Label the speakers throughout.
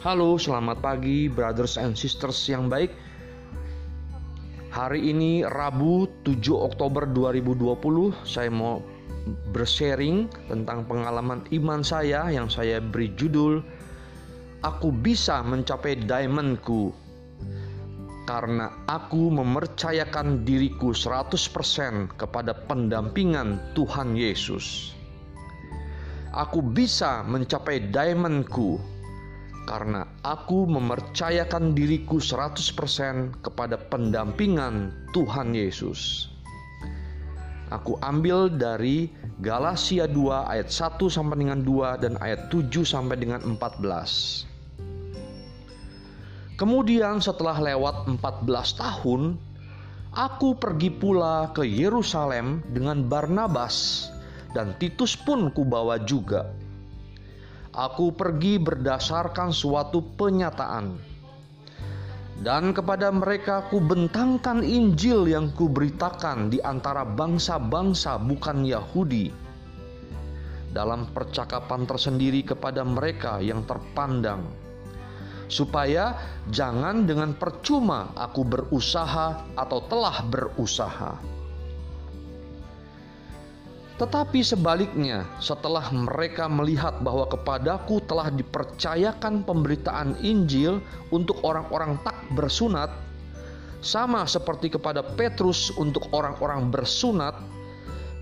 Speaker 1: Halo, selamat pagi brothers and sisters yang baik. Hari ini Rabu 7 Oktober 2020 saya mau bersharing tentang pengalaman iman saya yang saya beri judul Aku bisa mencapai diamondku karena aku mempercayakan diriku 100% kepada pendampingan Tuhan Yesus. Aku bisa mencapai diamondku karena aku mempercayakan diriku 100% kepada pendampingan Tuhan Yesus. Aku ambil dari Galatia 2 ayat 1 sampai dengan 2 dan ayat 7 sampai dengan 14. Kemudian setelah lewat 14 tahun, aku pergi pula ke Yerusalem dengan Barnabas dan Titus pun kubawa juga Aku pergi berdasarkan suatu penyataan, dan kepada mereka ku bentangkan Injil yang kuberitakan di antara bangsa-bangsa bukan Yahudi. Dalam percakapan tersendiri kepada mereka yang terpandang, supaya jangan dengan percuma aku berusaha atau telah berusaha tetapi sebaliknya, setelah mereka melihat bahwa kepadaku telah dipercayakan pemberitaan Injil untuk orang-orang tak bersunat, sama seperti kepada Petrus untuk orang-orang bersunat,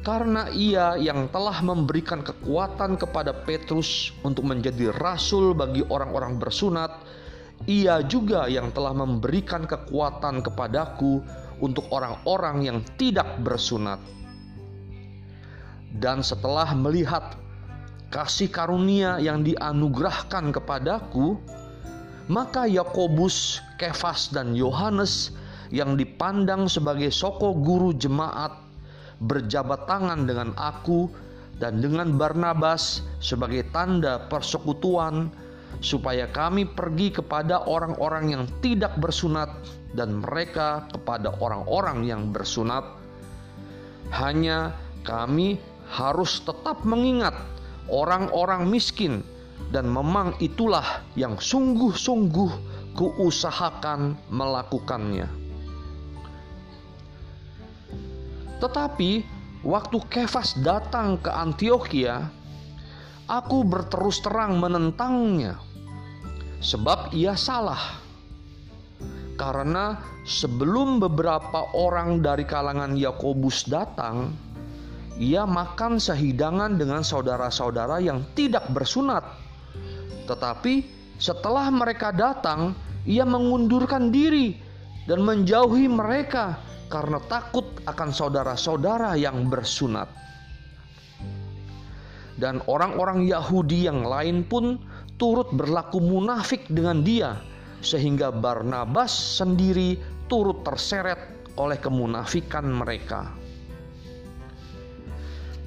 Speaker 1: karena ia yang telah memberikan kekuatan kepada Petrus untuk menjadi rasul bagi orang-orang bersunat, ia juga yang telah memberikan kekuatan kepadaku untuk orang-orang yang tidak bersunat dan setelah melihat kasih karunia yang dianugerahkan kepadaku, maka Yakobus, Kefas, dan Yohanes yang dipandang sebagai soko guru jemaat berjabat tangan dengan aku dan dengan Barnabas sebagai tanda persekutuan supaya kami pergi kepada orang-orang yang tidak bersunat dan mereka kepada orang-orang yang bersunat. Hanya kami harus tetap mengingat orang-orang miskin dan memang itulah yang sungguh-sungguh kuusahakan melakukannya. Tetapi waktu Kefas datang ke Antioquia, aku berterus terang menentangnya sebab ia salah. Karena sebelum beberapa orang dari kalangan Yakobus datang, ia makan sehidangan dengan saudara-saudara yang tidak bersunat. Tetapi setelah mereka datang, ia mengundurkan diri dan menjauhi mereka karena takut akan saudara-saudara yang bersunat. Dan orang-orang Yahudi yang lain pun turut berlaku munafik dengan dia, sehingga Barnabas sendiri turut terseret oleh kemunafikan mereka.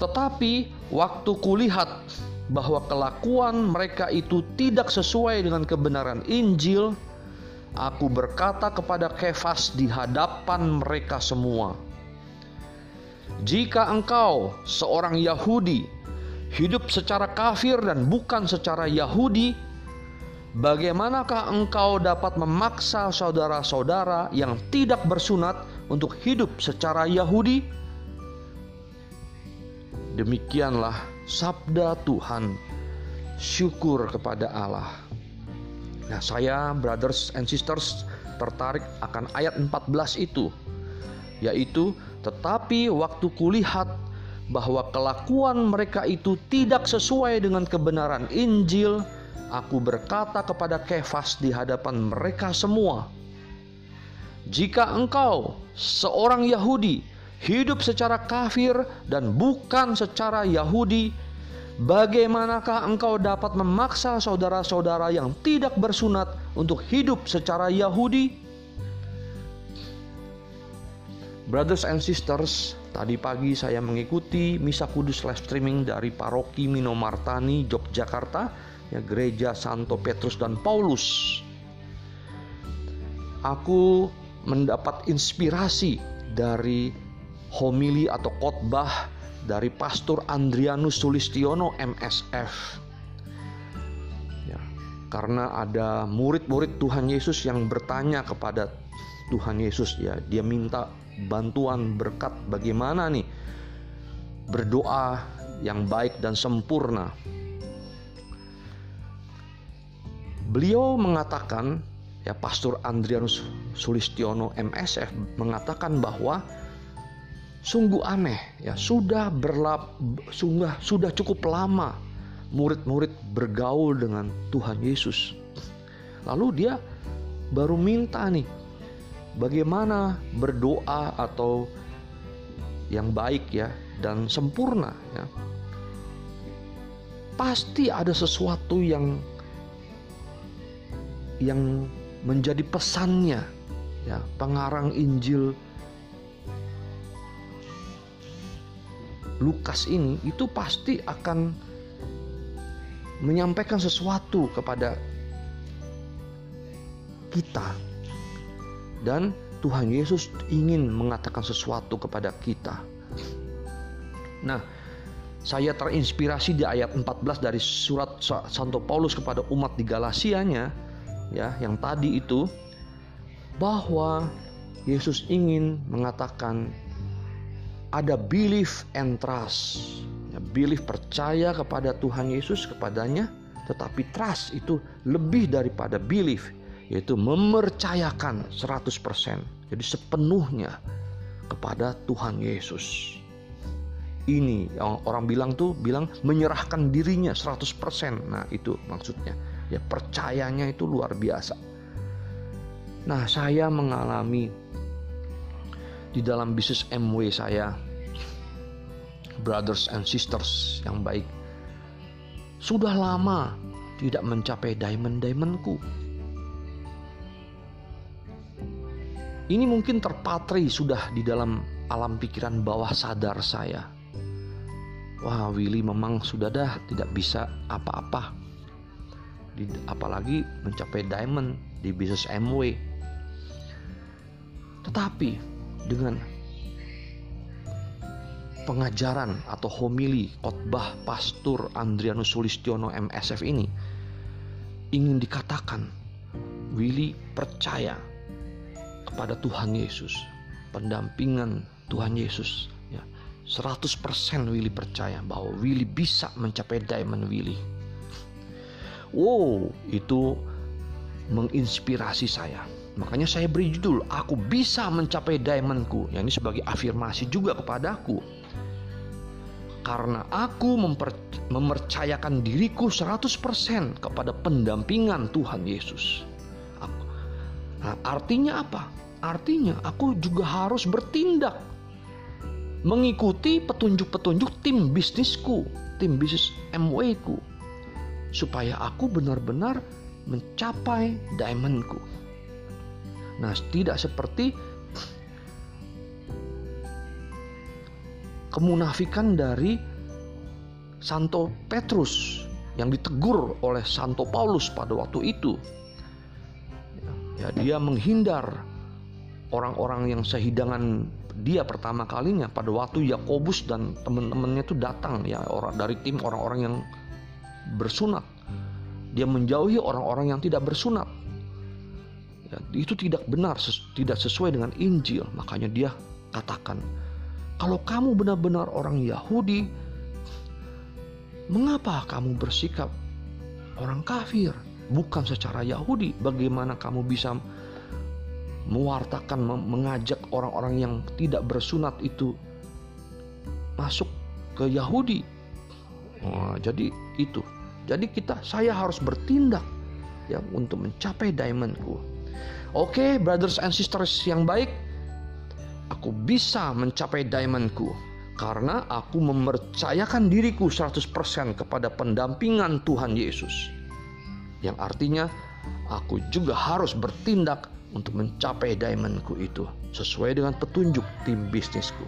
Speaker 1: Tetapi waktu kulihat bahwa kelakuan mereka itu tidak sesuai dengan kebenaran Injil, aku berkata kepada Kefas di hadapan mereka semua, "Jika engkau seorang Yahudi hidup secara kafir dan bukan secara Yahudi, bagaimanakah engkau dapat memaksa saudara-saudara yang tidak bersunat untuk hidup secara Yahudi?" Demikianlah sabda Tuhan. Syukur kepada Allah. Nah, saya brothers and sisters tertarik akan ayat 14 itu yaitu tetapi waktu kulihat bahwa kelakuan mereka itu tidak sesuai dengan kebenaran Injil, aku berkata kepada Kefas di hadapan mereka semua, "Jika engkau seorang Yahudi hidup secara kafir dan bukan secara Yahudi, bagaimanakah engkau dapat memaksa saudara-saudara yang tidak bersunat untuk hidup secara Yahudi? Brothers and sisters, tadi pagi saya mengikuti misa kudus live streaming dari paroki Minomartani, Yogyakarta, ya gereja Santo Petrus dan Paulus. Aku mendapat inspirasi dari homili atau khotbah dari Pastor Andrianus Sulistiono MSF. Ya. karena ada murid-murid Tuhan Yesus yang bertanya kepada Tuhan Yesus ya dia minta bantuan berkat bagaimana nih berdoa yang baik dan sempurna beliau mengatakan ya Pastor Andrianus Sulistiono MSF mengatakan bahwa sungguh aneh ya sudah berlap sudah sudah cukup lama murid-murid bergaul dengan Tuhan Yesus. Lalu dia baru minta nih bagaimana berdoa atau yang baik ya dan sempurna ya. Pasti ada sesuatu yang yang menjadi pesannya ya pengarang Injil Lukas ini itu pasti akan menyampaikan sesuatu kepada kita dan Tuhan Yesus ingin mengatakan sesuatu kepada kita. Nah, saya terinspirasi di ayat 14 dari surat Santo Paulus kepada umat di Galasianya ya, yang tadi itu bahwa Yesus ingin mengatakan ada belief and trust Ya, belief percaya kepada Tuhan Yesus kepadanya, tetapi trust itu lebih daripada belief, yaitu mempercayakan 100%. Jadi sepenuhnya kepada Tuhan Yesus. Ini yang orang bilang tuh bilang menyerahkan dirinya 100%. Nah, itu maksudnya. Ya percayanya itu luar biasa. Nah, saya mengalami di dalam bisnis MW saya brothers and sisters yang baik. Sudah lama tidak mencapai diamond-diamondku. Ini mungkin terpatri sudah di dalam alam pikiran bawah sadar saya. Wah, Willy memang sudah dah tidak bisa apa-apa. Apalagi mencapai diamond di bisnis MW. Tetapi dengan pengajaran atau homili khotbah Pastor Andrianus Sulistiono MSF ini ingin dikatakan Willy percaya kepada Tuhan Yesus, pendampingan Tuhan Yesus ya. 100% Willy percaya bahwa Willy bisa mencapai diamond Willy. Wow, itu menginspirasi saya. Makanya saya beri judul Aku bisa mencapai diamondku. Ya, ini sebagai afirmasi juga kepadaku karena aku memper, mempercayakan diriku 100% kepada pendampingan Tuhan Yesus. Nah, artinya apa? Artinya aku juga harus bertindak mengikuti petunjuk-petunjuk tim bisnisku, tim bisnis MW ku supaya aku benar-benar mencapai diamondku. Nah, tidak seperti kemunafikan dari Santo Petrus yang ditegur oleh Santo Paulus pada waktu itu. Ya, dia menghindar orang-orang yang sehidangan dia pertama kalinya pada waktu Yakobus dan teman-temannya itu datang ya orang dari tim orang-orang yang bersunat. Dia menjauhi orang-orang yang tidak bersunat. Ya, itu tidak benar, tidak sesuai dengan Injil. Makanya dia katakan, kalau kamu benar-benar orang Yahudi, mengapa kamu bersikap orang kafir? Bukan secara Yahudi. Bagaimana kamu bisa mewartakan, mengajak orang-orang yang tidak bersunat itu masuk ke Yahudi? Oh, jadi itu. Jadi kita, saya harus bertindak ya untuk mencapai diamondku. Oke, okay, brothers and sisters yang baik, aku bisa mencapai diamondku karena aku mempercayakan diriku 100% kepada pendampingan Tuhan Yesus. Yang artinya aku juga harus bertindak untuk mencapai diamondku itu sesuai dengan petunjuk tim bisnisku.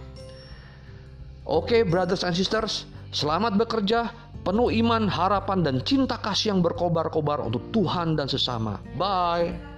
Speaker 1: Oke, okay, brothers and sisters, selamat bekerja, penuh iman, harapan dan cinta kasih yang berkobar-kobar untuk Tuhan dan sesama. Bye.